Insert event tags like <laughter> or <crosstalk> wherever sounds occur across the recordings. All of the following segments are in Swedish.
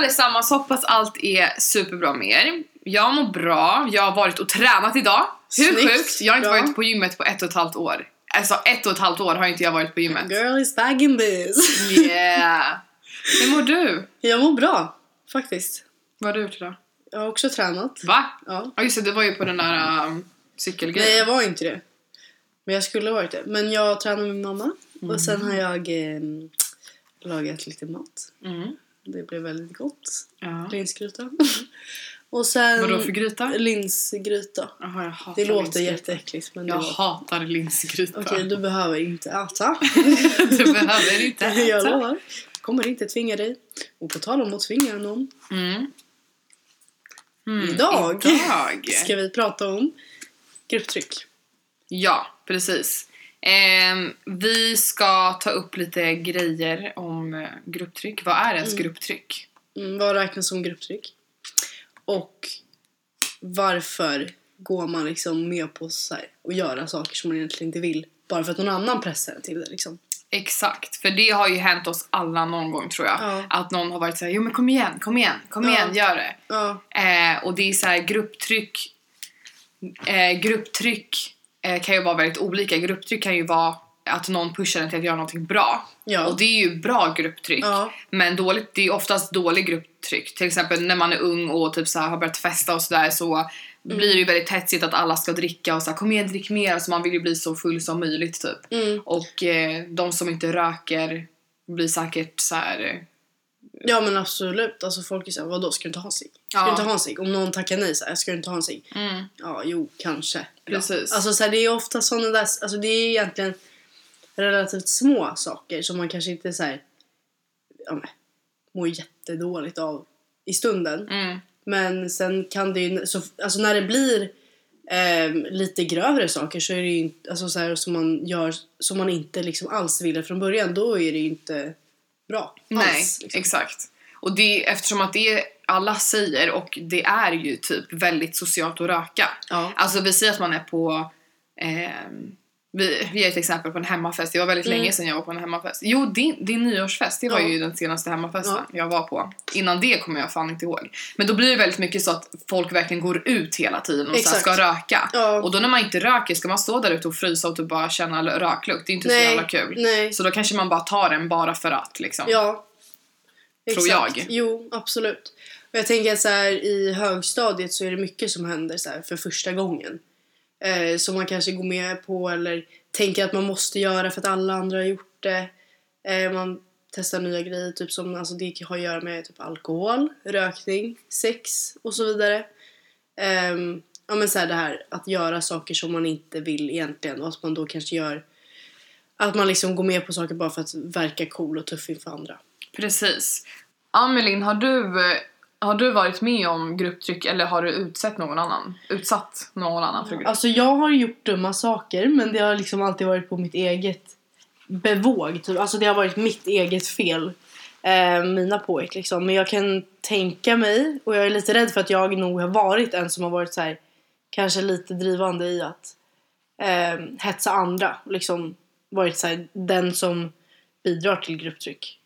allesammans, hoppas allt är superbra med er. Jag mår bra, jag har varit och tränat idag. Hur Snyggt, sjukt? Jag har inte bra. varit på gymmet på ett och ett halvt år. Alltså ett och ett halvt år har inte jag varit på gymmet. Girl is back in this. Yeah! Hur mår du? Jag mår bra, faktiskt. Vad har du gjort idag? Jag har också tränat. Va? Ja. Ja just det, du var ju på den där um, cykelgrejen. Nej, jag var inte det. Men jag skulle ha varit det. Men jag tränade med min mamma. Och sen har jag eh, lagat lite mat. Mm. Det blev väldigt gott. Ja. Linsgryta. <laughs> och sen... Vadå för gryta? Linsgryta. Jaha, jag hatar Det låter linsgryta. jätteäckligt men Jag var... hatar linsgryta. Okej, du behöver inte äta. <laughs> du behöver inte <laughs> jag äta. lovar. Kommer inte tvinga dig. Och på tal om att tvinga någon. Mm. Mm, Idag idag. ska vi prata om grupptryck. Ja, precis. Ehm, vi ska ta upp lite grejer om eh, grupptryck. Vad är ens Mm. grupptryck? Mm, vad räknas som grupptryck? Och varför går man liksom med på så här, att göra saker som man egentligen inte vill bara för att någon annan pressar en till det liksom. Exakt, för det har ju hänt oss alla någon gång tror jag. Ja. Att någon har varit såhär, jo men kom igen, kom igen, kom Ja. igen, gör det. Ja, Eh, och det är så här grupptryck. Eh, grupptryck eh, kan ju vara väldigt olika. Grupptryck kan ju vara att någon pushar en till att göra någonting bra. Ja. Och det är ju bra grupptryck. Ja. Men dåligt, det är oftast dålig grupptryck. Till exempel när man är ung och typ så här, har börjat festa och sådär så blir det ju väldigt hetsigt att alla ska dricka och så här, kom igen drick mer. Så man vill ju bli så full som möjligt typ. mm. Och eh, de som inte röker blir säkert så här. Eh, ja men absolut. Alltså folk är såhär, vadå ska du inte ha en cigg? Ska Ja. du inte ha en cigg? Om någon tackar nej såhär, ska du inte ha en cigg? Mm. Ja, jo, kanske. Precis. Ja. Alltså så här, det är ofta sådana där, alltså det är egentligen relativt små saker som man kanske inte så här, ja men, mår jättedåligt av i stunden. Mm. Men sen kan det ju, så, alltså när det blir ehm, lite grövre saker så är det ju inte, alltså så här, som man gör som man inte liksom alls ville från början, då är det ju inte bra Nej, alls. Liksom. exakt. Och det, eftersom att det alla säger och det är ju typ väldigt socialt att röka. Ja. Alltså vi säger att man är på ehm, vi, vi ger ett exempel på en hemmafest. Det var väldigt Mm. länge sedan jag var på en hemmafest. Jo, din, din nyårsfest, det var Ja. ju den senaste hemmafesten Ja. jag var på. Innan det kommer jag fan inte ihåg. Men då blir det väldigt mycket så att folk verkligen går ut hela tiden och så Exakt. ska röka. Ja. Och då när man inte röker ska man stå där ute och frysa och typ bara känna röklukt. Det är inte så Nej, jävla kul. nej. Så då kanske man bara tar den bara för att liksom. Ja. Tror Exakt. jag. Jo, absolut. Och jag tänker att så här, i högstadiet så är det mycket som händer så här, för första gången. Eh, som man kanske går med på eller tänker att man måste göra för att alla andra har gjort det. Eh, man testar nya grejer, typ som alltså, det har att göra med typ alkohol, rökning, sex och så vidare. Ehm, ja men så här, det här att göra saker som man inte vill egentligen och att man då kanske gör att man liksom går med på saker bara för att verka cool och tuff inför andra. Precis. Amelin, har du, eh, har du varit med om grupptryck eller har du utsatt någon annan? Utsatt någon annan för grupp? Alltså jag har gjort dumma saker men det har liksom alltid varit på mitt eget bevåg. Typ. Alltså det har varit mitt eget fel. Eh, mina påhitt liksom. Men jag kan tänka mig och jag är lite rädd för att jag nog har varit en som har varit så här kanske lite drivande i att eh, hetsa andra. Liksom varit så här, den som bidrar till grupptryck.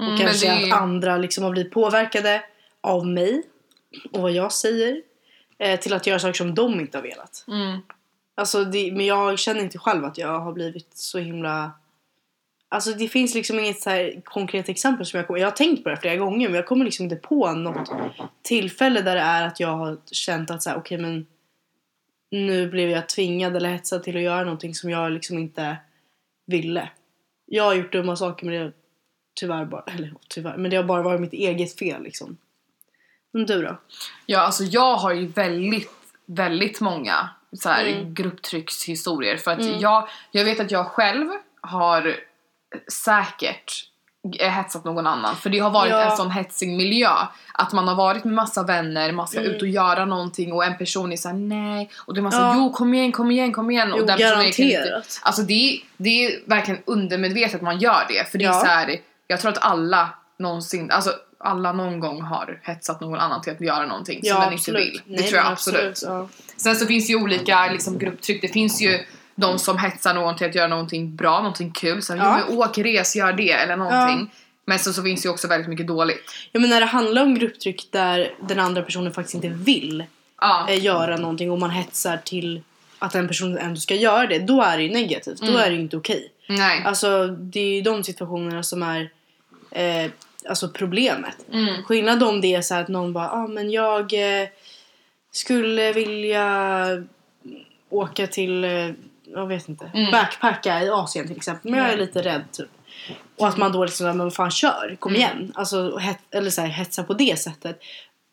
Mm, Och men kanske det- att andra liksom har blivit påverkade av mig och vad jag säger eh, till att göra saker som de inte har velat. Mm. Alltså det, men jag känner inte själv att jag har blivit så himla... Alltså det finns liksom inget så här konkret exempel som jag kommer... Jag har tänkt på det flera gånger men jag kommer liksom inte på något tillfälle där det är att jag har känt att så här, okej men nu blev jag tvingad eller hetsad till att göra någonting som jag liksom inte ville. Jag har gjort dumma saker men det har tyvärr bara... Eller tyvärr, men det har bara varit mitt eget fel liksom. Du då? Ja, alltså jag har ju väldigt, väldigt många så här Mm. grupptryckshistorier. För att Mm. jag, jag vet att jag själv har säkert hetsat någon annan. För det har varit Ja. en sån hetsig miljö. Att man har varit med massa vänner, man ska Mm. ut och göra någonting och en person är såhär nej. Och då är man Ja. jo kom igen, kom igen, kom igen. Jo, och den är garanterat. Alltså det är, det är verkligen undermedvetet att man gör det. För det är Ja. så här, jag tror att alla någonsin, alltså alla någon gång har hetsat någon annan till att göra någonting som den inte vill. Det tror jag men absolut. Ja. Sen så finns ju olika liksom, grupptryck. Det finns ju de som hetsar någon till att göra någonting bra, någonting kul. Så här, Ja. men åk, res, gör det eller någonting. Men så, så finns det ju också väldigt mycket dåligt. Ja men när det handlar om grupptryck där den andra personen faktiskt inte vill Ja. eh, göra någonting och man hetsar till att den personen ändå ska göra det, då är det ju negativt. Då Mm. är det ju inte okej. Nej. Alltså det är ju de situationerna som är eh, alltså problemet. Mm. Skillnad om det är så att någon bara, ah, men jag eh, skulle vilja åka till, eh, jag vet inte, Mm. backpacka i Asien till exempel. Men jag är Mm. lite rädd typ. Och att man då liksom, men vad fan kör, kom Mm. igen. Alltså, het, eller så här, hetsa på det sättet.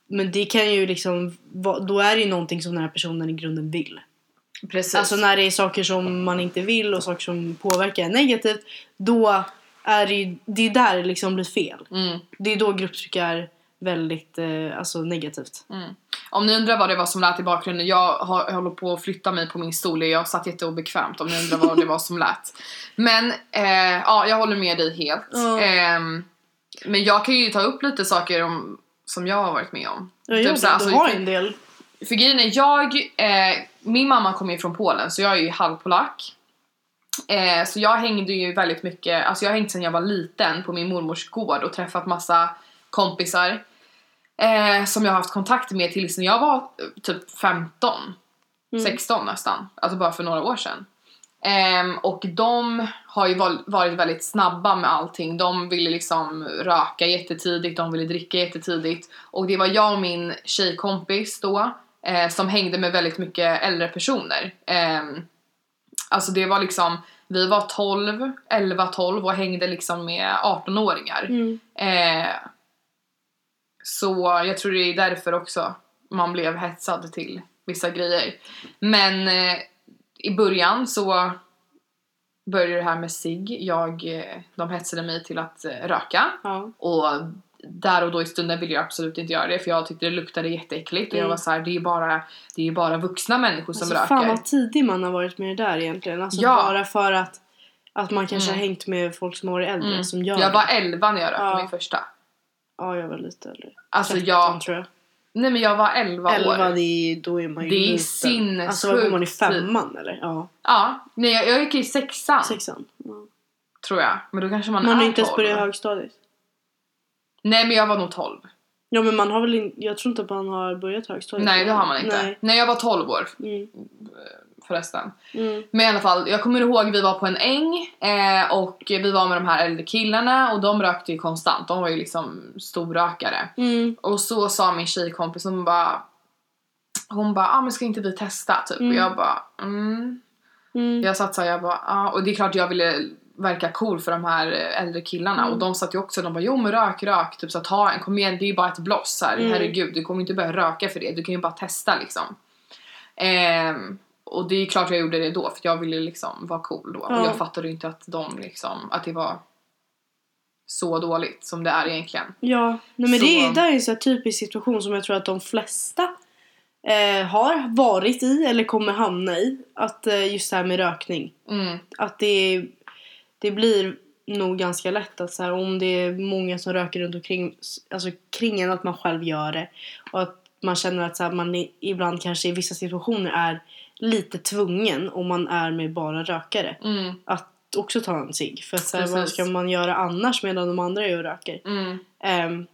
Men det kan ju liksom, va- då är det ju någonting som den här personen i grunden vill. Precis. Alltså när det är saker som man inte vill och saker som påverkar negativt. Då är det ju, det är där det liksom blir fel. mm. Det är då grupptryck är väldigt eh, alltså negativt. Mm. Om ni undrar vad det var som lät i bakgrunden, jag, har, jag håller på att flytta mig på min stol. Jag satt jätteobekvämt om ni undrar vad det var som lät. Men eh, ja, jag håller med dig helt. Ja. Ehm, men jag kan ju ta upp lite saker om, som jag har varit med om. Ja, Typ jo, så här, alltså, har en del. För grejen är, jag, eh, min mamma kommer ju från Polen så jag är ju halvpolack. Eh, så jag hängde ju väldigt mycket, alltså jag har hängt sedan jag var liten på min mormors gård och träffat massa kompisar. Eh, som jag har haft kontakt med tills när jag var eh, typ 15, Mm. 16 nästan. Alltså bara för några år sedan. Ehm, och de har ju varit väldigt snabba med allting. De ville liksom röka jättetidigt, de ville dricka jättetidigt. Och det var jag och min tjejkompis då eh, som hängde med väldigt mycket äldre personer. Ehm, alltså det var liksom, vi var 12, 11, 12 och hängde liksom med 18-åringar. Mm. Eh, så jag tror det är därför också man blev hetsad till vissa grejer. Men eh, i början så började det här med sig. Jag, eh, de hetsade mig till att eh, röka. Ja. Och där och då i stunden ville jag absolut inte göra det för jag tyckte det luktade jätteäckligt och jag Mm. var så här, det är bara, det är bara vuxna människor som Alltså, röker. fan vad tidig man har varit med det där egentligen. Alltså Ja. bara för att, att man kanske Mm. har hängt med folk som har varit äldre Mm. som gör jag var 11 när jag rökte Ja. min första. Ja, jag var lite äldre. Alltså 13 jag, tror jag. nej men jag var 11, 11, år. det är, då är man ju Det är sinnessjukt Alltså vad går man i tid. femman eller? Ja, Ja, nej jag, jag gick i sexan sexan. Ja. tror jag. Men då kanske man, Man har är ju inte ens 12. börjat högstadiet. Nej men jag var nog 12. Ja men man har väl in, jag tror inte att man har börjat högstadiet. Nej det har man inte. Nej. Nej, jag var 12 år Mm. förresten. Mm. Men i alla fall, jag kommer ihåg vi var på en äng eh, och vi var med de här äldre killarna och de rökte ju konstant. De var ju liksom storrökare. Mm. Och så sa min tjejkompis, hon bara hon bara, ah, men ska inte vi testa? Typ. Mm. Och jag bara, mm. Mm. Jag satt såhär, jag bara, ah. Och det är klart jag ville verka cool för de här eh, äldre killarna. Mm. Och de satt ju också, de bara, jo men rök, rök. Typ så ta en, kom igen, det är ju bara ett bloss. Här, Mm. Herregud, du kommer inte börja röka för det. Du kan ju bara testa liksom. Ehm, och det är klart jag gjorde det då, för jag ville liksom vara cool då. Ja. Och jag fattade ju inte att de liksom, att det var så dåligt som det är egentligen. Ja, nej men Så- det är, där är en sån här typisk situation som jag tror att de flesta eh, har varit i eller kommer hamna i. Att eh, just det här med rökning. Mm, Att det, det blir nog ganska lätt att så här, om det är många som röker runt omkring alltså kring en att man själv gör det och att man känner att så här, man ibland kanske i vissa situationer är lite tvungen om man är med bara rökare mm, att också ta en cigg för så här, vad ska man göra annars medan de andra är och röker mm. Ehm,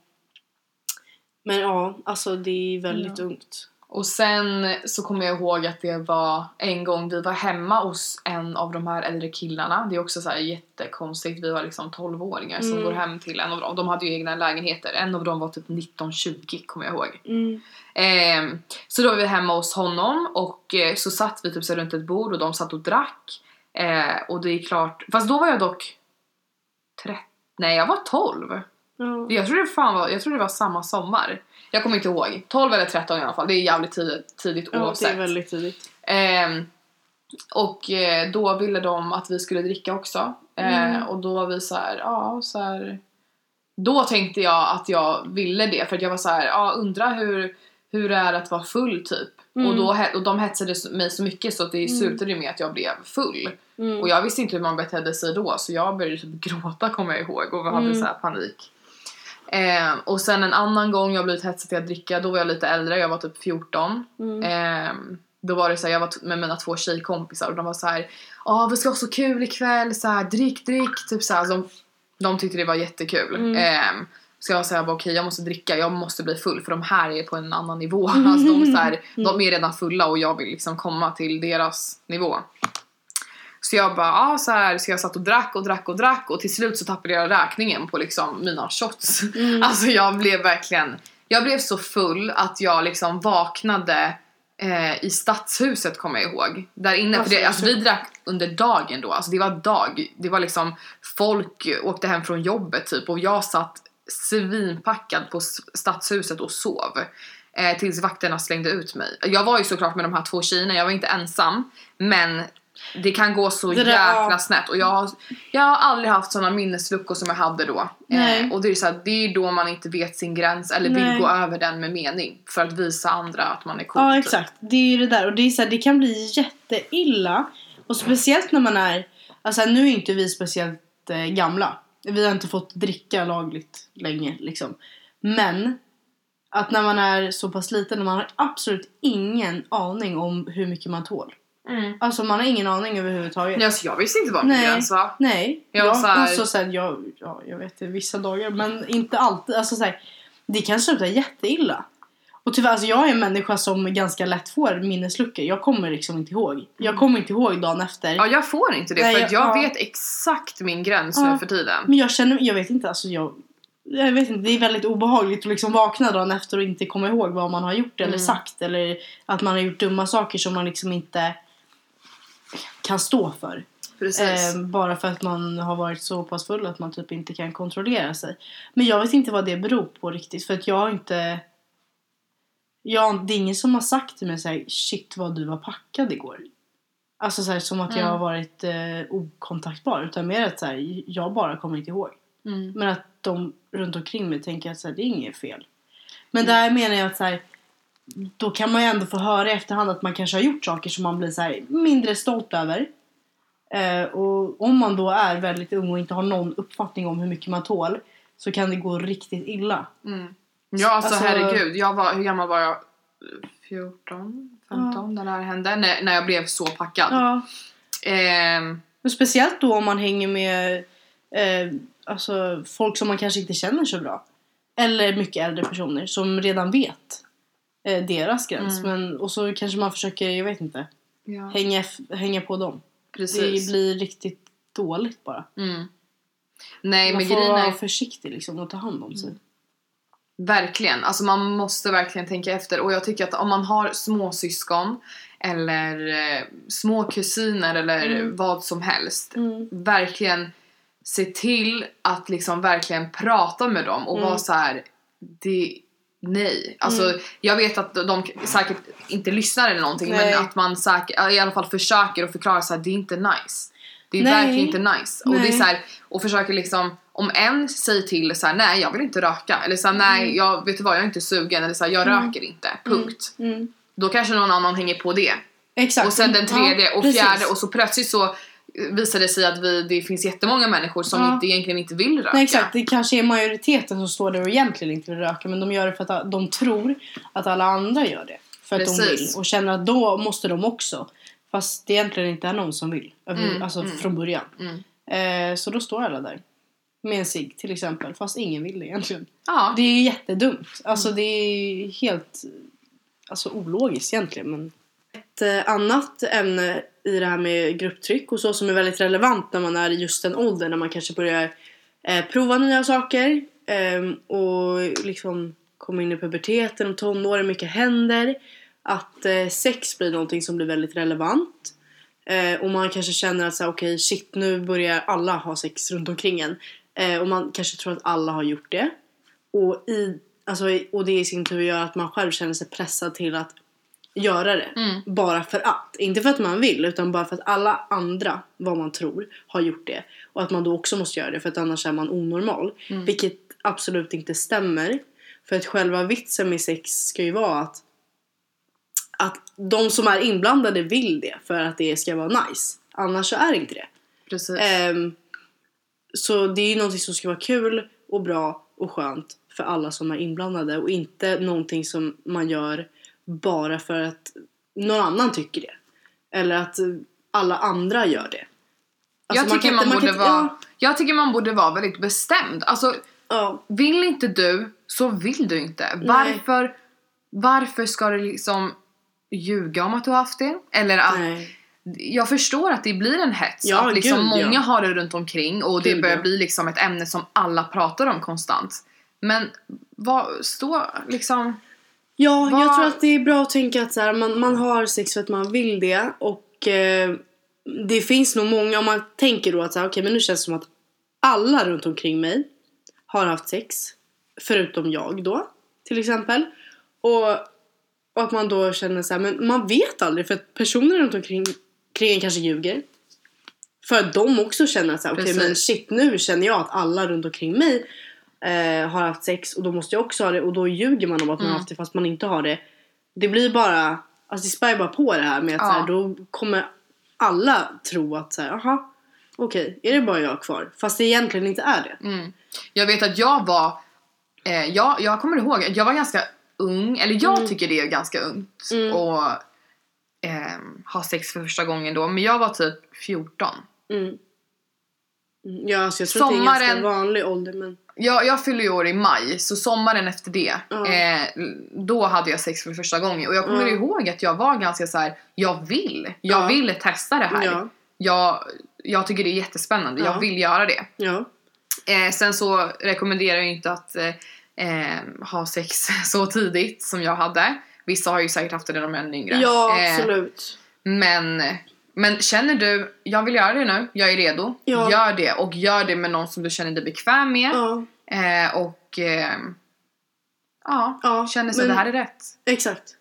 men ja, alltså det är väldigt Ja. ungt. Och sen så kommer jag ihåg att det var en gång vi var hemma hos en av de här äldre killarna. Det är också så här jättekonstigt. Vi var liksom 12-åringar som Mm. går hem till en av dem. De hade ju egna lägenheter. En av dem var typ 19-20 kommer jag ihåg. Mm. Ehm, så då var vi hemma hos honom och eh, så satt vi typ så runt ett bord och de satt och drack. Eh, och det är klart, fast då var jag dock 13, nej jag var 12. Ja. Jag tror det fan var, jag tror det var samma sommar. Jag kommer inte ihåg. 12 eller 13 i alla fall. Det är jävligt tidigt, tidigt ja, det oavsett. är väldigt tidigt. Ehm, och eh, då ville de att vi skulle dricka också. Eh, Mm. Och då var vi så här, ja så här. Då tänkte jag att jag ville det för att jag var så här, ja undrar hur, hur det är att vara full typ. Mm. Och, då, och de hetsade mig så mycket så att det Mm. slutade med att jag blev full. Mm. Och jag visste inte hur man betedde sig då så jag började typ gråta kommer jag ihåg och hade Mm. så här panik. Eh, och sen en annan gång jag blivit hetsad till att dricka, då var jag lite äldre, jag var typ 14. Mm. Eh, då var det så här, jag var med mina två tjejkompisar och de var så här, ja vi ska ha så kul ikväll, så här, drick drick, typ så här, de De tyckte det var jättekul. Mm. Ehm, så jag sa okej jag måste dricka, jag måste bli full för de här är på en annan nivå. <laughs> Alltså de, så här, de är redan fulla och jag vill liksom komma till deras nivå. Så jag bara, ja så här, så jag satt och drack och drack och drack och till slut så tappade jag räkningen på liksom mina shots. <laughs> Alltså jag blev verkligen, jag blev så full att jag liksom vaknade eh, i stadshuset kommer jag ihåg. Där inne, för det, alltså vi drack under dagen då, alltså det var dag. Det var liksom, folk åkte hem från jobbet typ och jag satt svinpackad på stadshuset och sov. Eh, tills vakterna slängde ut mig. Jag var ju såklart med de här två tjejerna, jag var inte ensam. Men det kan gå så Det där- jäkla ja. snett och jag, har- jag har aldrig haft såna minnesluckor som jag hade då. Eh, och det är så här, det är då man inte vet sin gräns eller vill Nej. gå över den med mening. För att visa andra att man är cool. Ja typ. exakt, det är ju det där och det, är så här, det kan bli jätteilla. Och speciellt när man är, alltså nu är inte vi speciellt eh, gamla. Vi har inte fått dricka lagligt länge liksom. Men att när man är så pass liten och man har absolut ingen aning om hur mycket man tål. Mm. Alltså man har ingen aning överhuvudtaget. Ja, så jag visste inte vad Nej. gräns var. Nej, Jag jag, var så här- alltså, så här, jag, ja, jag vet det vissa dagar men inte alltid. Alltså, så här, det kan sluta jätteilla. Och tyvärr, alltså, jag är en människa som ganska lätt får minnesluckor. Jag kommer liksom inte ihåg. Jag kommer inte ihåg dagen efter. Ja, jag får inte det Nej, för att jag ja. vet exakt min gräns Ja. nu för tiden. Men jag känner, jag vet inte, alltså jag, jag vet inte, det är väldigt obehagligt att liksom vakna dagen efter och inte komma ihåg vad man har gjort eller Mm. sagt. Eller att man har gjort dumma saker som man liksom inte kan stå för. Eh, bara för att man har varit så pass full att man typ inte kan kontrollera sig. Men jag vet inte vad det beror på riktigt. För att jag har inte... Jag, det är ingen som har sagt till mig såhär shit vad du var packad igår. Alltså så här, som att jag Mm. har varit eh, okontaktbar. Utan mer att så här, jag bara kommer inte ihåg. Mm. Men att de runt omkring mig tänker att så här, det är inget fel. Men där menar jag att så här, då kan man ju ändå få höra i efterhand att man kanske har gjort saker som man blir så mindre stolt över. Eh, och om man då är väldigt ung och inte har någon uppfattning om hur mycket man tål så kan det gå riktigt illa. Mm. Ja, alltså, Alltså- herregud. Jag var, hur gammal var jag? 14, 15 när det här hände. När, när jag blev så packad. Ja. Ehm, Och speciellt då om man hänger med eh, alltså, folk som man kanske inte känner så bra. Eller mycket äldre personer som redan vet eh, deras gräns. Mm. Men, och så kanske man försöker, jag vet inte, ja, hänga, hänga på dem. precis. Det blir riktigt dåligt bara. Mm. Nej, Man men får vara är försiktig liksom och ta hand om sig. verkligen, alltså man måste verkligen tänka efter. Och jag tycker att om man har småsyskon eller eh, små kusiner eller Mm. vad som helst. Mm. verkligen se till att liksom verkligen prata med dem och Mm. vara så här. Det, nej. Alltså Mm. jag vet att de säkert inte lyssnar eller någonting Nej. men att man säkert, i alla fall försöker och förklara så här, det är inte nice. Det är Nej. verkligen inte nice. Och det är så här, och försöker liksom om en säger till så här, nej jag vill inte röka eller så här, nej Mm. jag vet du vad jag är inte sugen eller så här, jag Mm. röker inte. Punkt. Mm. Då kanske någon annan hänger på det. Exakt. Och sen den tredje Ja, och fjärde och så plötsligt så visar det sig att vi, det finns jättemånga människor som Ja. inte, egentligen inte vill röka. Nej, exakt. Det kanske är majoriteten som står där och egentligen inte vill röka men de gör det för att de tror att alla andra gör det. För att de Precis. vill och känner att då måste de också. Fast det egentligen inte är någon som vill. Mm, alltså mm. från början. Mm. Eh, så då står alla där. Med en cigg till exempel. Fast ingen vill det egentligen. Ja, Det är jättedumt. Alltså Mm. det är helt alltså, ologiskt egentligen. Men... Ett eh, annat ämne i det här med grupptryck och så som är väldigt relevant när man är i just den åldern när man kanske börjar eh, prova nya saker ehm, och liksom kommer in i puberteten och tonåren, mycket händer. Att eh, sex blir någonting som blir väldigt relevant. Eh, och man kanske känner att okej okay, shit nu börjar alla ha sex runt omkring en. Eh, och man kanske tror att alla har gjort det. Och, i, alltså, och det i sin tur gör att man själv känner sig pressad till att göra det. Mm. Bara för att. Inte för att man vill utan bara för att alla andra, vad man tror, har gjort det. Och att man då också måste göra det för att annars är man onormal. Mm. Vilket absolut inte stämmer. För att själva vitsen med sex ska ju vara att att de som är inblandade vill det för att det ska vara nice. Annars så är det inte det. precis. Ehm, så det är ju någonting som ska vara kul och bra och skönt för alla som är inblandade och inte någonting som man gör bara för att någon annan tycker det. Eller att alla andra gör det. Alltså, jag, man tycker man inte- man borde inte- vara, jag tycker man borde vara väldigt bestämd. Alltså, Ja. vill inte du så vill du inte. Varför, varför ska du liksom ljuga om att du har haft det? Eller att, Nej. jag förstår att det blir en hets. Ja, att liksom gud, många har det runt omkring och det Gud, börjar ja. bli liksom ett ämne som alla pratar om konstant. Men vad, stå liksom... Ja, Vad- jag tror att det är bra att tänka att så här, man, man har sex för att man vill det och eh, det finns nog många, om man tänker då att så här, okej men nu känns det som att alla runt omkring mig har haft sex förutom jag då till exempel och, och att man då känner så här, men man vet aldrig för att personer runt omkring kring kanske ljuger för att de också känner att så här, Precis. men shit nu känner jag att alla runt omkring mig eh, har haft sex och då måste jag också ha det och då ljuger man om att man har haft det fast man inte har det. Det blir bara, alltså det spär bara på det här med att Ja. så här, då kommer alla tro att så här, aha, okej, är det bara jag kvar? Fast det egentligen inte är det. Mm. Jag vet att jag var... Eh, jag, jag kommer ihåg att jag var ganska ung, eller jag Mm. tycker det är ganska ungt Mm. och ehm, ha sex för första gången då. Men jag var typ 14. Mm. Mm, Ja, alltså jag tror att det är en Sommaren- ganska vanlig ålder men Jag, jag fyller ju år i maj, så sommaren efter det, Ja. eh, då hade jag sex för första gången. Och jag kommer Ja. ihåg att jag var ganska så här: jag vill. Jag Ja. vill testa det här. ja, Jag, jag tycker det är jättespännande, Ja. jag vill göra det. ja, Eh, sen så rekommenderar jag inte att eh, eh, ha sex <laughs> så tidigt som jag hade. Vissa har ju säkert haft det när de är yngre. ja Eh, absolut. men, men känner du, jag vill göra det nu, jag är redo. Ja. Gör det och gör det med någon som du känner dig bekväm med. Ja, Eh, och eh, ja, ja. känner så men- det här är rätt. Exakt.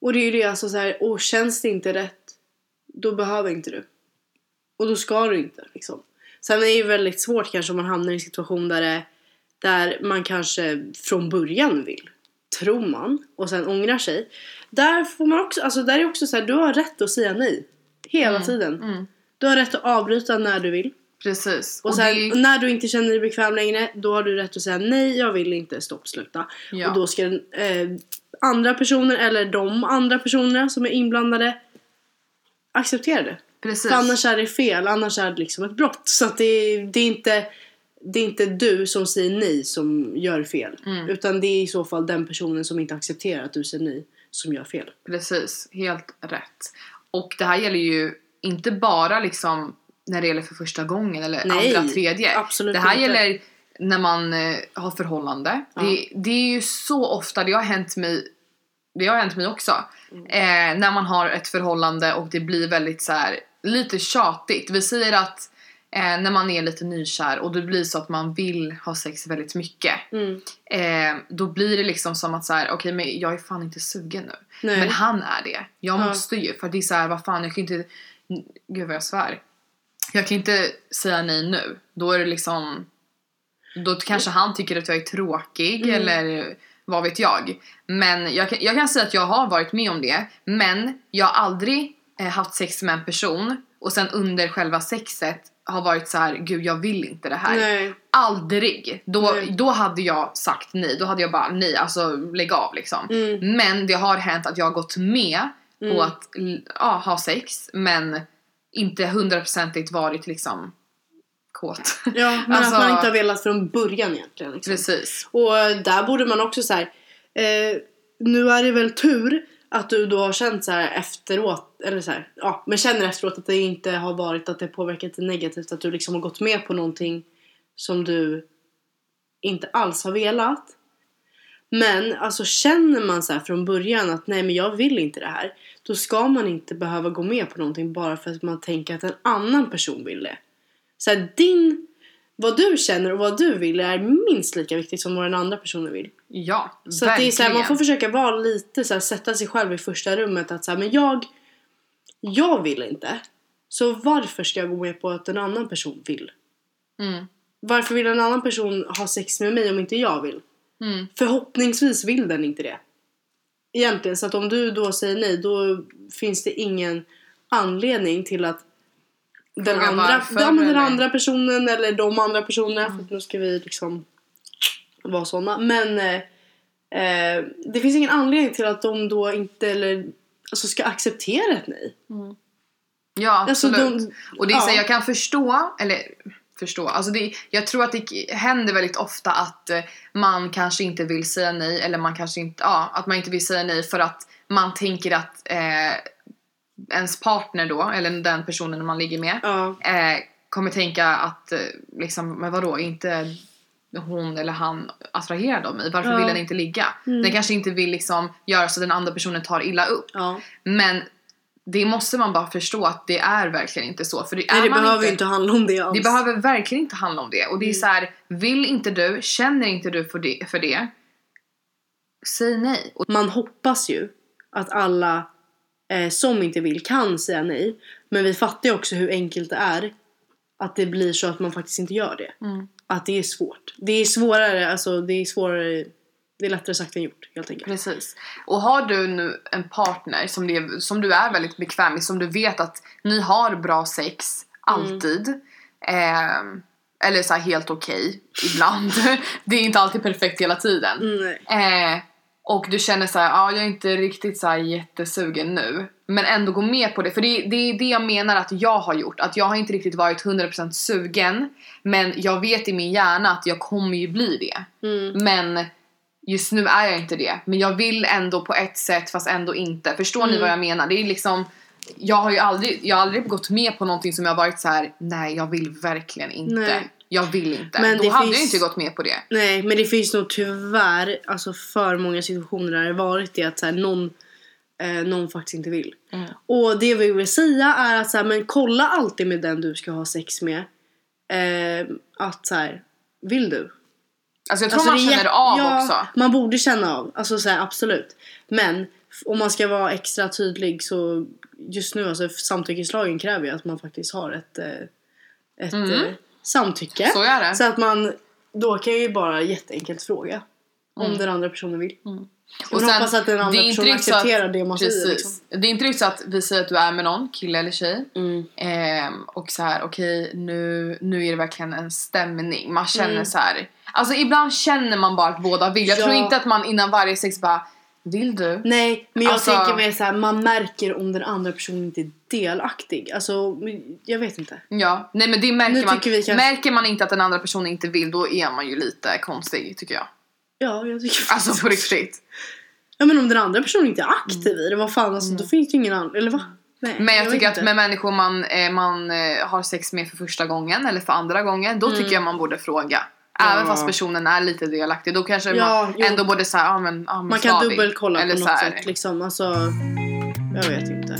Och det är ju det alltså så här, och känns det inte rätt, då behöver inte du. Och då ska du inte liksom. Sen är det ju väldigt svårt kanske om man hamnar i en situation där, det, där man kanske från början vill, tror man, och sen ångrar sig. Där får man också, alltså där är också så här, du har rätt att säga nej. Hela tiden. Mm, Du har rätt att avbryta när du vill. precis. Och sen det, när du inte känner dig bekväm längre, då har du rätt att säga nej, jag vill inte, stopp, sluta. Ja. Och då ska eh, andra personer eller de andra personerna som är inblandade acceptera det. precis. För annars är det fel, annars är det liksom ett brott. Så att det, är- det, är inte, det är inte du som säger nej som gör fel. Mm. Utan det är i så fall den personen som inte accepterar att du säger nej som gör fel. Precis, helt rätt. Och det här gäller ju inte bara liksom när det gäller för första gången eller Nej, andra, tredje. absolut det här inte. gäller när man eh, har förhållande. Ja. Det, det är ju så ofta, det har hänt mig det har hänt mig också. Mm. Eh, när man har ett förhållande och det blir väldigt så här lite tjatigt. Vi säger att eh, när man är lite nykär och det blir så att man vill ha sex väldigt mycket. Mm. Eh, då blir det liksom som att så här, okej men jag är fan inte sugen nu. Nej. Men han är det. Jag Ja. måste ju. För det är så här, vad fan, jag kan inte... Gud vad jag svär. Jag kan inte säga nej nu. Då är det liksom... Då kanske han tycker att jag är tråkig Mm. eller vad vet jag. Men jag kan, jag kan säga att jag har varit med om det. Men jag har aldrig eh, haft sex med en person och sen under själva sexet har varit så här, gud jag vill inte det här. Nej. Aldrig! Då, Nej. då hade jag sagt nej. Då hade jag bara nej, alltså lägg av liksom. Mm. Men det har hänt att jag har gått med Mm. på att ja, ha sex men inte hundraprocentigt varit liksom kåt. Ja, <laughs> men Alltså- att man inte har velat från början egentligen. Liksom. Precis. Och där borde man också så här. Eh, nu är det väl tur att du då har känt så här efteråt, eller så här, ja, men känner efteråt att det inte har varit att det påverkat dig negativt, att du liksom har gått med på någonting som du inte alls har velat. Men alltså känner man så här från början att nej men jag vill inte det här, då ska man inte behöva gå med på någonting bara för att man tänker att en annan person vill det. Så här, din, vad du känner och vad du vill är minst lika viktigt som vad den andra personen vill. Ja, Så att det verkligen. är så här, man får försöka vara lite så här, sätta sig själv i första rummet att så här, men jag, jag vill inte. Så varför ska jag gå med på att en annan person vill? mm. Varför vill en annan person ha sex med mig om inte jag vill? Mm. Förhoppningsvis vill den inte det. Egentligen, så att om du då säger nej då finns det ingen anledning till att den, Fråga andra, ja, men den andra personen eller de andra personerna, för att nu ska vi liksom vara såna. Men eh, eh, det finns ingen anledning till att de då inte eller, alltså ska acceptera ett nej. Mm. Ja, Alltså, absolut. de, Och det är så Ja. jag kan förstå, eller förstå, alltså det, jag tror att det händer väldigt ofta att eh, man kanske inte vill säga nej eller man kanske inte, ja, att man inte vill säga nej för att man tänker att eh, ens partner då, eller den personen man ligger med, ja. eh, kommer tänka att eh, liksom, men vadå, inte hon eller han attraherad av mig, varför Ja. vill den inte ligga? Mm. Den kanske inte vill liksom göra så att den andra personen tar illa upp. ja. Men det måste man bara förstå att det är verkligen inte så. För det, Nej, det behöver inte, inte handla om det alls. det behöver verkligen inte handla om det. Och det är Mm. så här, vill inte du, känner inte du för det, för det säg nej. Och, Man hoppas ju att alla eh, som inte vill kan säga nej. Men vi fattar ju också hur enkelt det är att det blir så att man faktiskt inte gör det. mm. Att det är svårt. Det är svårare, alltså det är svårare, det är lättare sagt än gjort helt enkelt. Precis. Och har du nu en partner som, det, som du är väldigt bekväm med, som du vet att ni har bra sex alltid. ehm, eller så här helt okej ibland. <laughs> det är inte alltid perfekt hela tiden. Mm. Eh, och du känner så här, ja jag är inte riktigt så jättesugen nu. Men ändå gå med på det. För det, det är det jag menar att jag har gjort. Att jag har inte riktigt varit 100% sugen. Men jag vet i min hjärna att jag kommer ju bli det. Mm. Men just nu är jag inte det. Men jag vill ändå på ett sätt fast ändå inte. Förstår ni Mm. vad jag menar? Det är liksom jag har ju aldrig, jag har aldrig gått med på någonting som jag har varit så här: nej jag vill verkligen inte. Nej. Jag vill inte. Men Då hade finns- jag inte gått med på det. Nej, men det finns nog tyvärr alltså för många situationer där det varit det att så här, någon, eh, någon faktiskt inte vill. Mm. Och det vi vill säga är att så här, men kolla alltid med den du ska ha sex med. Eh, att så här, vill du? Alltså jag tror Alltså, man känner av ja, också. Man borde känna av, alltså så absolut. Men om man ska vara extra tydlig så just nu, alltså samtyckeslagen kräver ju att man faktiskt har ett, eh, ett Mm. Eh, samtycke. Så är det. Så att man, då kan ju bara jätteenkelt fråga. Om Mm. den andra personen vill. Mm. Och sen, hoppas att den andra personen så att- accepterar det man säger. Precis. Liksom. Det är inte riktigt så att vi säger att du är med någon, kille eller tjej. Mm. Ehm, och så här, okej nu, nu är det verkligen en stämning. Man känner Mm. så här. Alltså ibland känner man bara att båda vill. Jag Ja. tror inte att man innan varje sex bara Vill du? Nej, men jag Alltså- tänker mer så här, man märker om den andra personen inte är delaktig. Alltså, jag vet inte. Ja, nej men det märker Nu man. kanske- Märker man inte att den andra personen inte vill då är man ju lite konstig tycker jag. Ja, jag tycker Alltså på riktigt. Ja, men om den andra personen inte är aktiv i det, vad fan alltså, då finns det ju ingen annan. Eller va? Nej, Men jag, vet tycker att inte. med människor man, eh, man eh, har sex med för första gången eller för andra gången, då tycker jag man borde fråga. Även fast personen är lite delaktig. Då kanske man jo. ändå borde säga, ja men, ja, men Man kan dubbelkolla på något sätt liksom. Alltså, jag vet inte.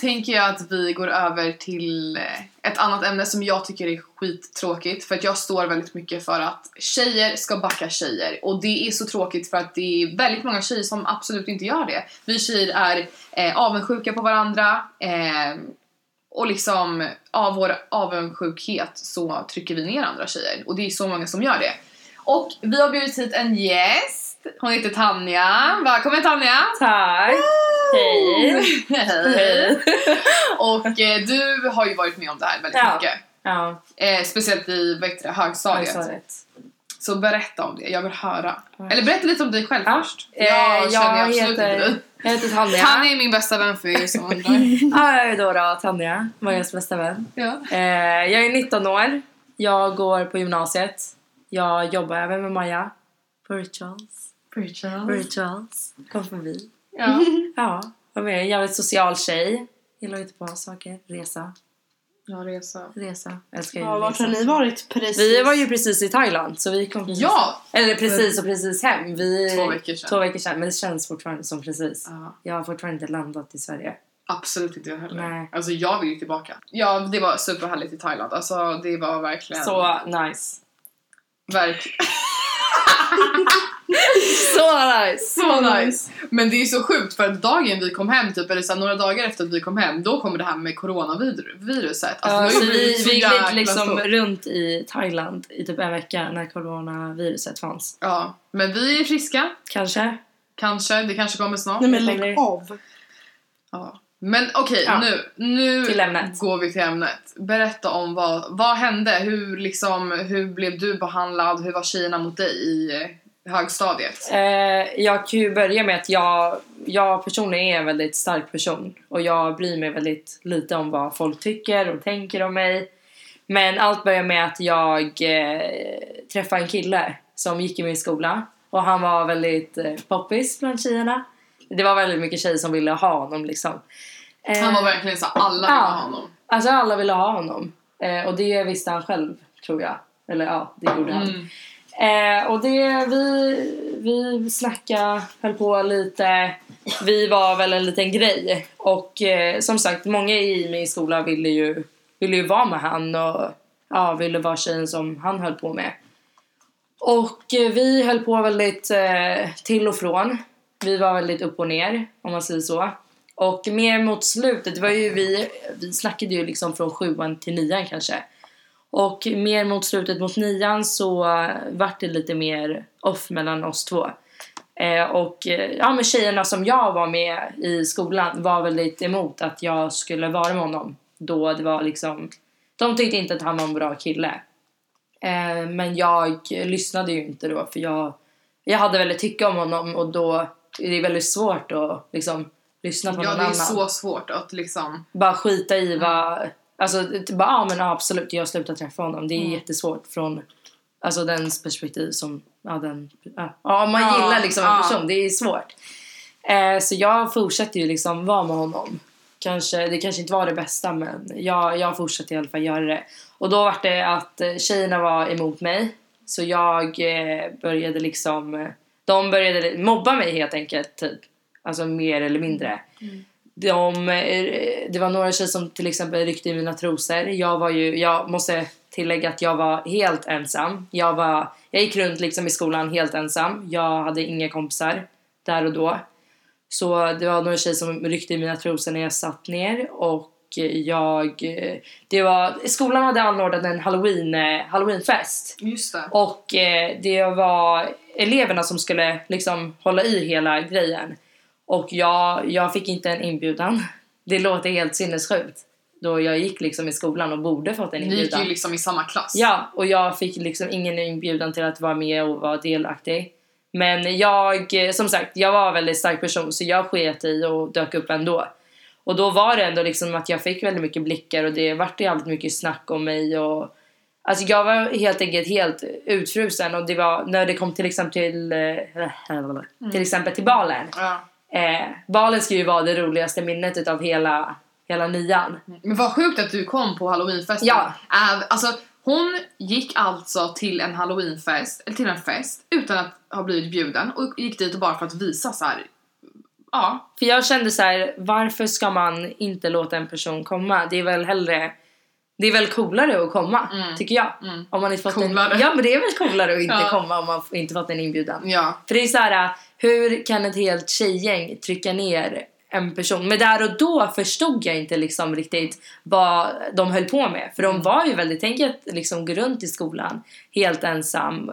Tänker jag att vi går över till eh, ett annat ämne som jag tycker är skittråkigt för att jag står väldigt mycket för att tjejer ska backa tjejer och det är så tråkigt för att det är väldigt många tjejer som absolut inte gör det. Vi tjejer är eh, avundsjuka på varandra eh, och liksom av vår avundsjukhet så trycker vi ner andra tjejer och det är så många som gör det. Och vi har bjudit hit en gäst. Hon heter Tanja. Välkommen Tanja! Tack! Hej! Hej! Och eh, du har ju varit med om det här väldigt Ja. mycket. Ja, Eh, speciellt i vad heter det, högstadiet. högstadiet. Så berätta om det, jag vill höra. Ja. Eller berätta lite om dig själv Ja. först. Eh, jag känner jag absolut heter- inte dig. Jag heter Tanja. Tanja är min bästa vän för er som undrar. Ja, jag är då, då Tanja, Majas bästa vän. ja. Eh, jag är 19 år. Jag går på gymnasiet. Jag jobbar även med Maja. På Rituals. Rituals. Kom förbi. Ja. <laughs> Ja, vad mer? Jag är en social tjej. Gillar att hitta på saker. Resa. ja, resa. Resa. Älskar ju Ja, vart resa. har ni varit precis? Vi var ju precis i Thailand så vi kom precis Ja! Eller precis och precis hem. Vi, Två veckor sedan. Två veckor sedan. Men det känns fortfarande som precis. Ja, Jag har fortfarande inte landat i Sverige. absolut inte jag heller. Nej. Alltså jag vill ju tillbaka. Ja, det var superhärligt i Thailand. Alltså det var verkligen... Så nice. Verkligen. <laughs> <laughs> Så nice! Så nice! Men det är så sjukt för att dagen vi kom hem, typ, eller så här, några dagar efter att vi kom hem, då kommer det här med coronaviruset. Alltså, Ja, så vi, vi gick liksom stort. runt i Thailand i typ en vecka när coronaviruset fanns. Ja, men vi är friska. Kanske. Kanske, det kanske kommer snart. Nej men lägg av. Ja. Men okej, Ja. nu, nu går vi till ämnet. Berätta om vad, vad hände? Hur, liksom, hur blev du behandlad? Hur var tjejerna mot dig i eh, högstadiet? Eh, jag kan ju börja med att jag, jag personligen är en väldigt stark person och jag bryr mig väldigt lite om vad folk tycker och tänker om mig. Men allt börjar med att jag eh, träffade en kille som gick i min skola och han var väldigt eh, poppis bland tjejerna. Det var väldigt mycket tjejer som ville ha honom liksom. Eh, Han var verkligen så alla ville ja. ha honom. Alltså alla ville ha honom. Eh, och det visste han själv, tror jag. Eller ja, det gjorde han. Mm. Eh, och det, vi, vi snackade, höll på lite. Vi var väl en liten grej. Och eh, som sagt, många i min skola ville ju, ville ju vara med han och ja, ville vara tjejen som han höll på med. Och eh, vi höll på väldigt eh, till och från. Vi var väldigt upp och ner, om man säger så. Och mer mot slutet, det var ju vi, vi snackade ju liksom från sjuan till nian kanske. Och mer mot slutet mot nian så vart det lite mer off mellan oss två. Eh, och eh, ja, men tjejerna som jag var med i skolan var väldigt emot att jag skulle vara med honom. Då det var liksom, de tyckte inte att han var en bra kille. Eh, men jag lyssnade ju inte då för jag, jag hade väldigt tycke om honom och då är det väldigt svårt att liksom lyssna på Ja, någon det är annan så svårt att liksom... bara skita i vad... Alltså, typ bara, ja men absolut, jag slutar träffa honom. Det är Mm. jättesvårt från alltså, dens perspektiv som... Ja, den, ja. ja man Ja, gillar liksom en ja. person, det är svårt. Eh, så jag fortsätter ju liksom vara med honom. Kanske, det kanske inte var det bästa men jag, jag fortsatte i alla fall göra det. Och då var det att eh, tjejerna var emot mig. Så jag eh, började liksom... De började mobba mig helt enkelt, typ. Alltså mer eller mindre. De, eh, det var några tjejer som till exempel ryckte i mina trosor. Jag var ju, jag måste tillägga att jag var helt ensam. Jag, var, jag gick runt liksom i skolan helt ensam. Jag hade inga kompisar där och då. Så det var några tjejer som ryckte i mina trosor när jag satt ner och jag... Det var, skolan hade anordnat en halloween, eh, halloweenfest. Just det. Och eh, det var eleverna som skulle liksom hålla i hela grejen. Och jag, jag fick inte en inbjudan. Det låter helt sinnessjukt. Då jag gick liksom i skolan och borde fått en Ni gick inbjudan. ju liksom i samma klass. Ja, och jag fick liksom ingen inbjudan till att vara med och vara delaktig. Men jag, eh, som sagt, jag var en väldigt stark person så jag sket i och dök upp ändå. Och då var det ändå liksom att jag fick väldigt mycket blickar och det vart jävligt mycket snack om mig och Alltså jag var helt enkelt helt utfrusen och det var när det kom till exempel till, eh, till exempel till balen. Ja. Eh, balen ska ju vara det roligaste minnet utav hela, hela nian. Men vad sjukt att du kom på halloweenfesten. Ja. Äh, alltså, hon gick alltså till en halloweenfest, eller till en fest, utan att ha blivit bjuden och gick dit bara för att visa så här. Ja, För jag kände så här, varför ska man inte låta en person komma? Det är väl hellre det är väl coolare att komma, Mm. tycker jag. Mm. Om man inte fått Coolare. En, ja men det är väl coolare att inte Ja. komma om man inte fått en inbjudan. ja. För det är så här, hur kan ett helt tjejgäng trycka ner en person? Men där och då förstod jag inte liksom riktigt vad de höll på med. För Mm. de var ju väldigt, tänk att liksom gå runt i skolan helt ensam.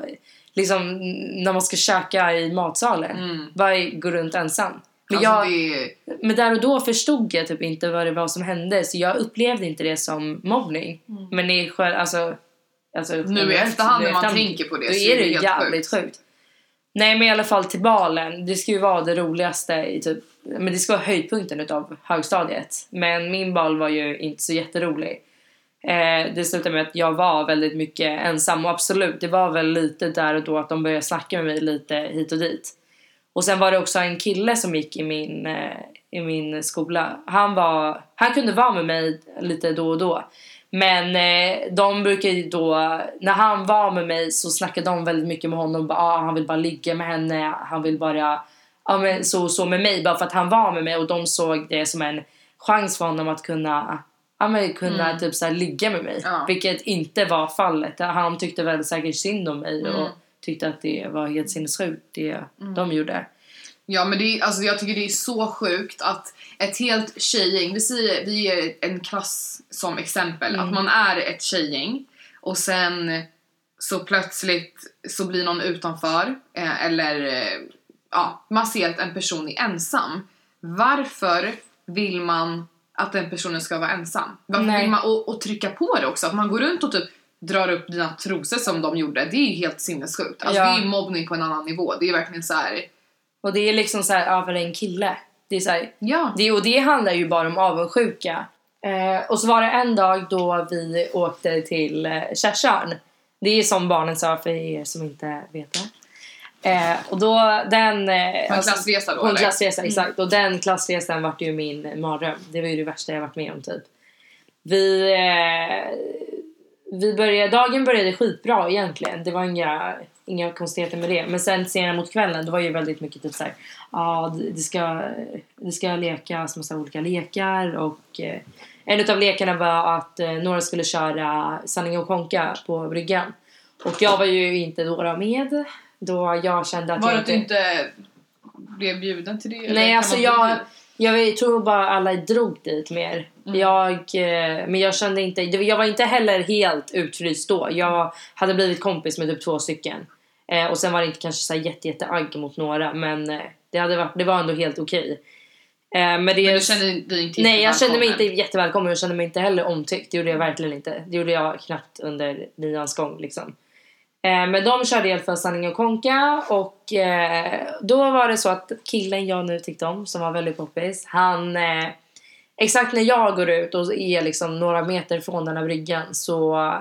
Liksom när man ska käka i matsalen. Mm. Bara gå runt ensam. Men, Alltså, jag, det, men där och då förstod jag typ inte vad det var som hände. Så jag upplevde inte det som mobbning. Men det är själv, alltså, alltså nu i efterhand i när man efterhand- tänker på det då så är det helt jävligt sjukt. Nej men i alla fall till balen. Det ska ju vara det roligaste i typ, men det ska vara höjdpunkten utav högstadiet. Men min bal var ju inte så jätterolig. Eh, det slutade med att jag var väldigt mycket ensam och absolut, det var väl lite där och då att de började snacka med mig lite hit och dit. Och sen var det också en kille som gick i min, eh, i min skola. Han, var, han kunde vara med mig lite då och då. Men eh, de brukar ju då, när han var med mig så snackade de väldigt mycket med honom. Bara, ah, han vill bara ligga med henne, han vill bara ja, men så så med mig. Bara för att han var med mig och de såg det som en chans för honom att kunna, ja, men kunna typ så här, ligga med mig. Ja. Vilket inte var fallet. Han tyckte väl säkert synd om mig och Mm. Tyckte att det var helt sinnessjukt det de gjorde. Ja men det är, alltså jag tycker det är så sjukt att ett helt tjejgäng, vi säger vi är en klass som exempel, Mm. att man är ett tjejgäng och sen så plötsligt så blir någon utanför eh, eller eh, ja, man ser att en person är ensam. Varför vill man att den personen ska vara ensam? Varför Nej. vill man, och, och trycka på det också, att man går runt och typ drar upp dina trosor som de gjorde, det är ju helt sinnessjukt. Alltså Ja. det är ju mobbning på en annan nivå, det är verkligen så här. Och det är liksom så här över en kille. Det är så här, ja. det, och det handlar ju bara om avundsjuka. Eh, och så var det en dag då vi åkte till eh, Kärsörn. Det är som barnen sa för er som inte vet det. Eh, och då den... Eh, På en klassresa då På en eller? klassresa, exakt. Och den klassresan vart ju min mardröm. Det var ju det värsta jag varit med om typ. Vi, eh, vi började, dagen började skitbra egentligen. Det var inga, inga konstigheter med det. Men sen senare mot kvällen, det var ju väldigt mycket typ såhär, ja det, det ska, det ska lekas massa olika lekar och eh, en utav lekarna var att eh, några skulle köra sanning och konka på bryggan. Och jag var ju inte då med. Då jag kände att Var det jag att du inte blev bjuden till det? Nej, alltså jag, bli- jag tror bara alla drog dit mer. Mm. Jag, eh, men jag kände inte, jag var inte heller helt utfryst då. Jag hade blivit kompis med typ två stycken. Eh, och sen var det inte kanske så jätte, jätte agg mot några men eh, det, hade varit, det var ändå helt okej. Eh, men det, Men du kände dig inte Nej, jag kände mig inte välkommen? jättevälkommen. Jag kände mig inte heller omtyckt. Det gjorde jag verkligen inte. Det gjorde jag knappt under nians gång liksom. Eh, men de körde i alla fall sanning och konka och eh, då var det så att killen jag nu tyckte om som var väldigt poppis, han eh, exakt när jag går ut och är liksom några meter från den här bryggan så,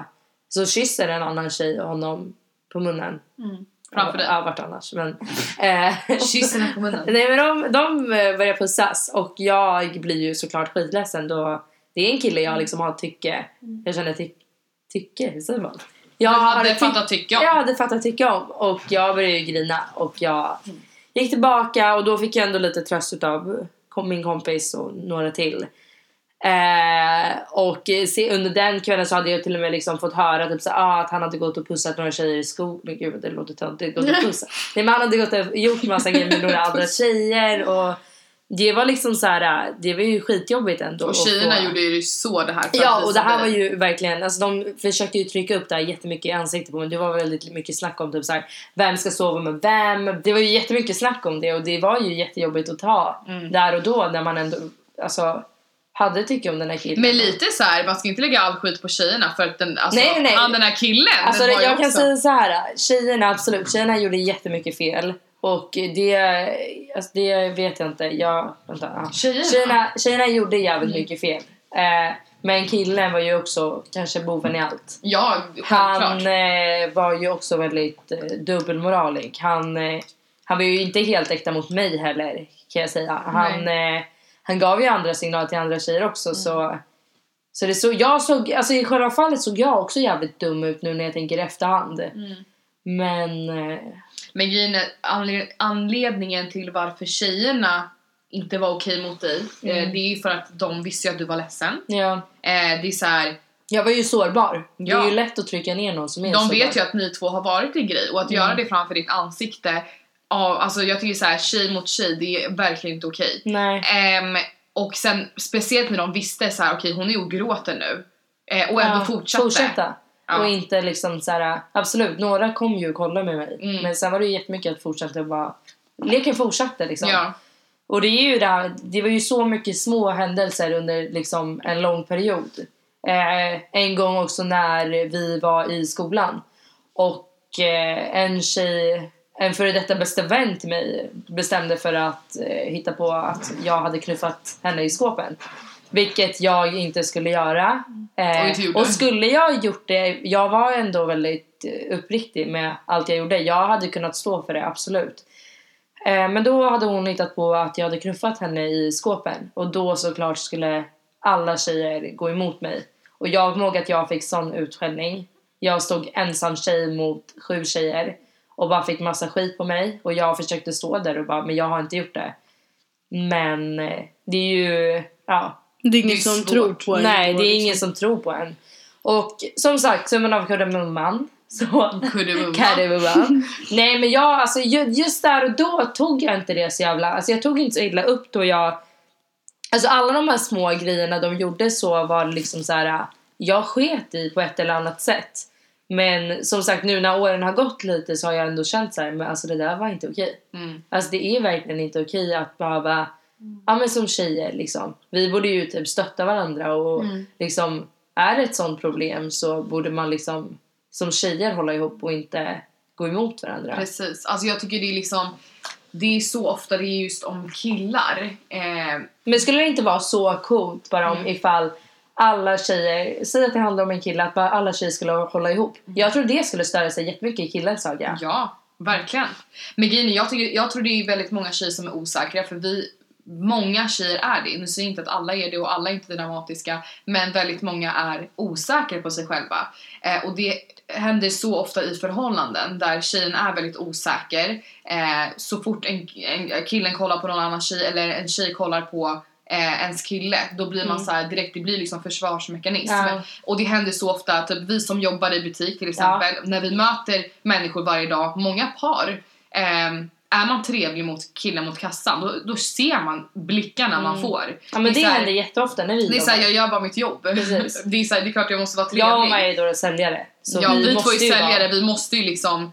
så kysser en annan tjej honom på munnen. Mm. Framför dig? Ja, vart annars. Men, eh, <laughs> Kyssen på munnen. <laughs> Nej men de, de börjar pussas och jag blir ju såklart skitledsen då det är en kille jag liksom har tycke, jag känner ty, tycke, hur säger man? Jag hade fattat tycka om. Jag hade fattat tycke om och jag började ju grina och jag gick tillbaka och då fick jag ändå lite tröst av min kompis och några till. Eh, och se, under den kvällen så hade jag till och med liksom fått höra typ så, ah, att han hade gått och pussat några tjejer i skolan. Gud det låter töntigt. Gått och pussat. <laughs> Nej, men han hade gått och gjort massa grejer med några andra tjejer. Och det var liksom så här, det var ju skitjobbigt ändå. Och tjejerna få- gjorde ju så det här Ja, och det här var ju verkligen, alltså de försökte ju trycka upp det här jättemycket i ansiktet på mig. Det var väldigt mycket snack om typ så här, vem ska sova med vem? Det var ju jättemycket snack om det och det var ju jättejobbigt att ta Mm. där och då när man ändå, alltså hade tycke om den här killen. Men lite så här, man ska inte lägga all skit på tjejerna för att den, alltså, Nej, nej, han den här killen, Alltså den jag kan också... säga så här, tjejerna absolut, tjejerna gjorde jättemycket fel. Och det, alltså det vet jag inte, jag, vänta. ja. Tjejerna? Tjejerna, tjejerna gjorde jävligt mycket fel. Eh, men killen var ju också kanske boven i allt. Ja, Han eh, var ju också väldigt eh, dubbelmoralig. Han, eh, han var ju inte helt äkta mot mig heller kan jag säga. Han, eh, han gav ju andra signaler till andra tjejer också Mm. så så det så, jag såg, alltså i själva fallet såg jag också jävligt dum ut nu när jag tänker i efterhand. Mm. Men eh, Men grejen är, anled- anledningen till varför tjejerna inte var okej mot dig, Mm. eh, det är ju för att de visste att du var ledsen. ja, Eh, det är så här, jag var ju sårbar. Det är ju lätt att trycka ner någon som är de sårbar. vet ju att ni två har varit en grej och att göra Mm. det framför ditt ansikte, ja, alltså jag tycker så här, tjej mot tjej, det är verkligen inte okej. Ehm, och sen speciellt när de visste så här, okej hon är och gråter nu. Eh, och ändå Ja, fortsatte. Fortsätta. Ja. Och inte liksom så här, absolut, några kom ju och kollade med mig. Mm. Men sen var det ju jättemycket att fortsätta bara, leken fortsatte liksom. Ja. Och det är ju det här, det var ju så mycket små händelser under liksom en lång period. Eh, en gång också när vi var i skolan och eh, en tjej, en före detta bästa vän till mig bestämde för att eh, hitta på att jag hade knuffat henne i skåpen. Vilket jag inte skulle göra. Eh, Och och skulle jag gjort det, jag var ändå väldigt eh, uppriktig med allt jag gjorde. Jag hade kunnat stå för det, absolut. Eh, men då hade hon hittat på att jag hade knuffat henne i skåpen. Och då såklart skulle alla tjejer gå emot mig. Och jag kommer ihåg att jag fick sån utskällning. Jag stod ensam tjej mot sju tjejer. Och bara fick massa skit på mig. Och jag försökte stå där och bara, men jag har inte gjort det. Men eh, det är ju, ja. Det är Det ingen är som svårt. tror på en. Nej, det är liksom. ingen som tror på en. Och som sagt, summan av kardemumman. Så. Kardemumman. <laughs> Nej men jag, alltså ju- just där och då tog jag inte det så jävla, alltså jag tog inte så illa upp då jag Alltså alla de här små grejerna de gjorde så var det liksom så här. jag sket i på ett eller annat sätt. Men som sagt nu när åren har gått lite så har jag ändå känt så här, men alltså det där var inte okej. Mm. Alltså det är verkligen inte okej att behöva ja men som tjejer liksom. Vi borde ju typ stötta varandra och Mm. liksom är det ett sånt problem så borde man liksom som tjejer hålla ihop och inte gå emot varandra. Precis. Alltså jag tycker det är liksom, det är så ofta det är just om killar. Eh, Men skulle det inte vara så coolt bara om ifall alla tjejer, säg att det handlar om en kille, att bara alla tjejer skulle hålla ihop. Jag tror det skulle störa sig jättemycket i killens öga. Ja, verkligen. Men grejen jag, tycker, jag tror det är väldigt många tjejer som är osäkra för vi Många tjejer är det. Nu säger inte att alla är det och alla är inte dramatiska men väldigt många är osäkra på sig själva. Eh, och det händer så ofta i förhållanden där tjejen är väldigt osäker. Eh, så fort en, en killen kollar på någon annan tjej eller en tjej kollar på eh, ens kille då blir man så här direkt, det blir liksom försvarsmekanism. Ja. Och det händer så ofta, typ vi som jobbar i butik till exempel, när vi möter människor varje dag, många par, ehm, är man trevlig mot killen mot kassan, då, då ser man blickarna man får. Mm. Ja men det, här- händer jätteofta när vi Det är såhär, jag gör bara mitt jobb. Precis. <laughs> Det är, så här, det är klart jag måste vara trevlig. Jag och Maja är då säljare. Så ja, vi, två måste är säljare, vara- vi måste ju liksom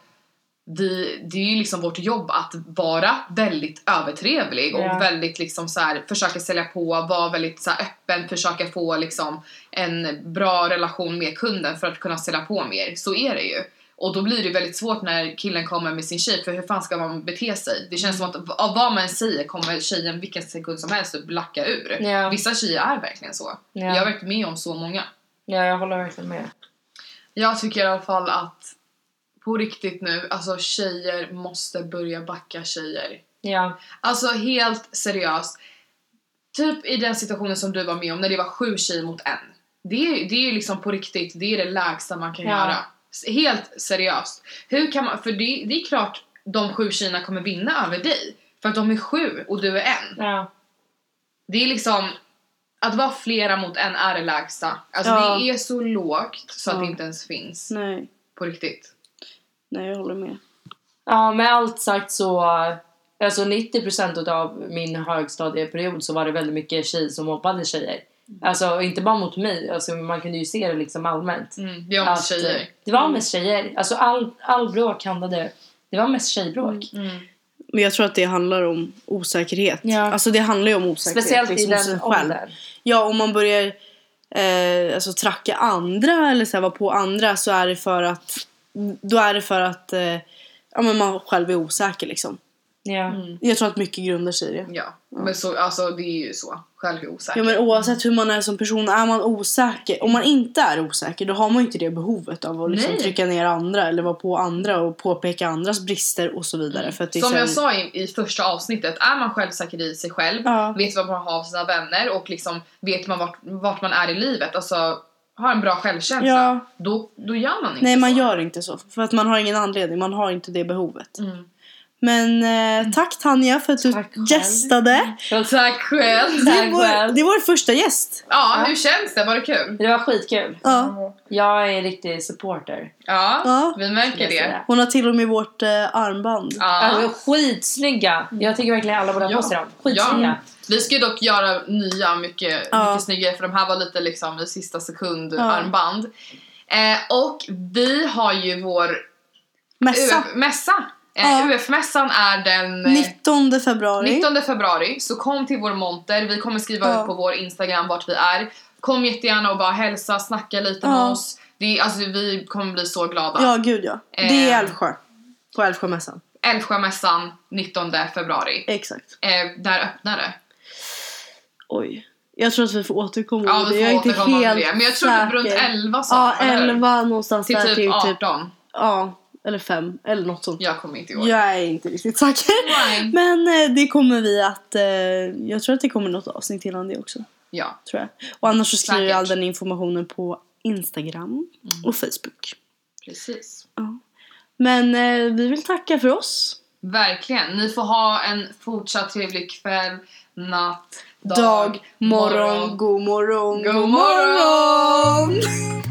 vi, det är ju liksom vårt jobb att vara väldigt övertrevlig och Ja. väldigt liksom så här, försöka sälja på, vara väldigt så öppen, försöka få liksom en bra relation med kunden för att kunna sälja på mer. Så är det ju. Och då blir det väldigt svårt när killen kommer med sin tjej för hur fan ska man bete sig? Det känns som att av vad man säger kommer tjejen vilken sekund som helst att lacka ur. Ja. Vissa tjejer är verkligen så. Ja. Jag har varit med om så många. Ja, jag håller verkligen med. Jag tycker i alla fall att på riktigt nu, alltså tjejer måste börja backa tjejer. Ja. Alltså helt seriöst. Typ i den situationen som du var med om när det var sju tjejer mot en. Det är, det är ju liksom på riktigt, det är det lägsta man kan Ja. göra. Helt seriöst. Hur kan man, för det, det är klart de sju tjejerna kommer vinna över dig. För att de är sju och du är en. Ja. Det är liksom, att vara flera mot en är det lägsta. Alltså Ja. det är så lågt så att Ja. det inte ens finns. Nej, På riktigt. nej jag håller med. ja, med allt sagt så... Alltså 90% av min högstadieperiod så var det väldigt mycket tjejer som mobbade tjejer. Alltså inte bara mot mig, alltså, man kunde ju se det liksom allmänt. Mm, det om Att, tjejer. eh, Det var mest tjejer. Alltså all, all bråk handlade... Det var mest tjejbråk. Mm. Men jag tror att det handlar om osäkerhet. Ja. Alltså det handlar ju om osäkerhet. Speciellt i liksom, hos den åldern. Ja, om man börjar eh, alltså, tracka andra eller så här, vara på andra så är det för att då är det för att eh, ja, men man själv är osäker liksom. Ja. Mm. Jag tror att mycket grundar sig i det. Ja, men så, alltså det är ju så. Själv är osäker. Ja men oavsett hur man är som person, är man osäker, om man inte är osäker då har man ju inte det behovet av att liksom Nej. trycka ner andra eller vara på andra och påpeka andras brister och så vidare. För att Som sen- jag sa i, i första avsnittet, är man självsäker i sig själv, Ja. vet vad man har av sina vänner och liksom vet man vart, vart man är i livet, alltså har en bra självkänsla, Ja. då, då gör man inte Nej så. man gör inte så, för att man har ingen anledning, man har inte det behovet. Mm. Men eh, tack Tanja för att du Tack gästade. Tack själv! Det är, vår, det är vår första gäst. Ja, hur känns det? Var det kul? Det var skitkul. Ja. Jag är en riktig supporter. Ja, Ja. vi märker det. Hon har till och med vårt eh, armband. Ja. Alltså skitsnygga. Jag tycker verkligen alla borde ha på sig dem. Skitsnygga. Ja. Vi ska ju dock göra nya, mycket, Ja. mycket snyggare för de här var lite liksom i sista sekund Ja. armband. Eh, och vi har ju vår Mässa. UF mässa. Eh. UF-mässan är den eh, 19 februari. 19 februari, så kom till vår monter. Vi kommer skriva Ja. ut på vår Instagram vart vi är. Kom jättegärna och bara hälsa, snacka lite med Ja. oss. Det är, alltså, vi kommer bli så glada. Ja, gud ja. Det är Eh. Älvsjö. På Älvsjömässan. Älvsjömässan 19 februari. Exakt. Eh, där öppnar det. Oj. Jag tror att vi får återkomma Ja, med vi det. Jag är får inte återkomma med helt det. Men jag tror typ runt säker. 11 sa Ja, eller hur? 11 någonstans Till där typ till 18. typ. Ja, eller 5 eller något sånt. Jag kommer inte ihåg. Jag är inte riktigt säker. <laughs> Nej. Men eh, det kommer vi att... Eh, jag tror att det kommer något avsnitt innan det också. Ja. Tror jag. Och annars så skriver jag all den informationen på Instagram och Facebook. Precis. Ja. Men eh, vi vill tacka för oss. Verkligen. Ni får ha en fortsatt trevlig kväll, natt, dag, Dag, morgon, god morgon, God morgon! <laughs>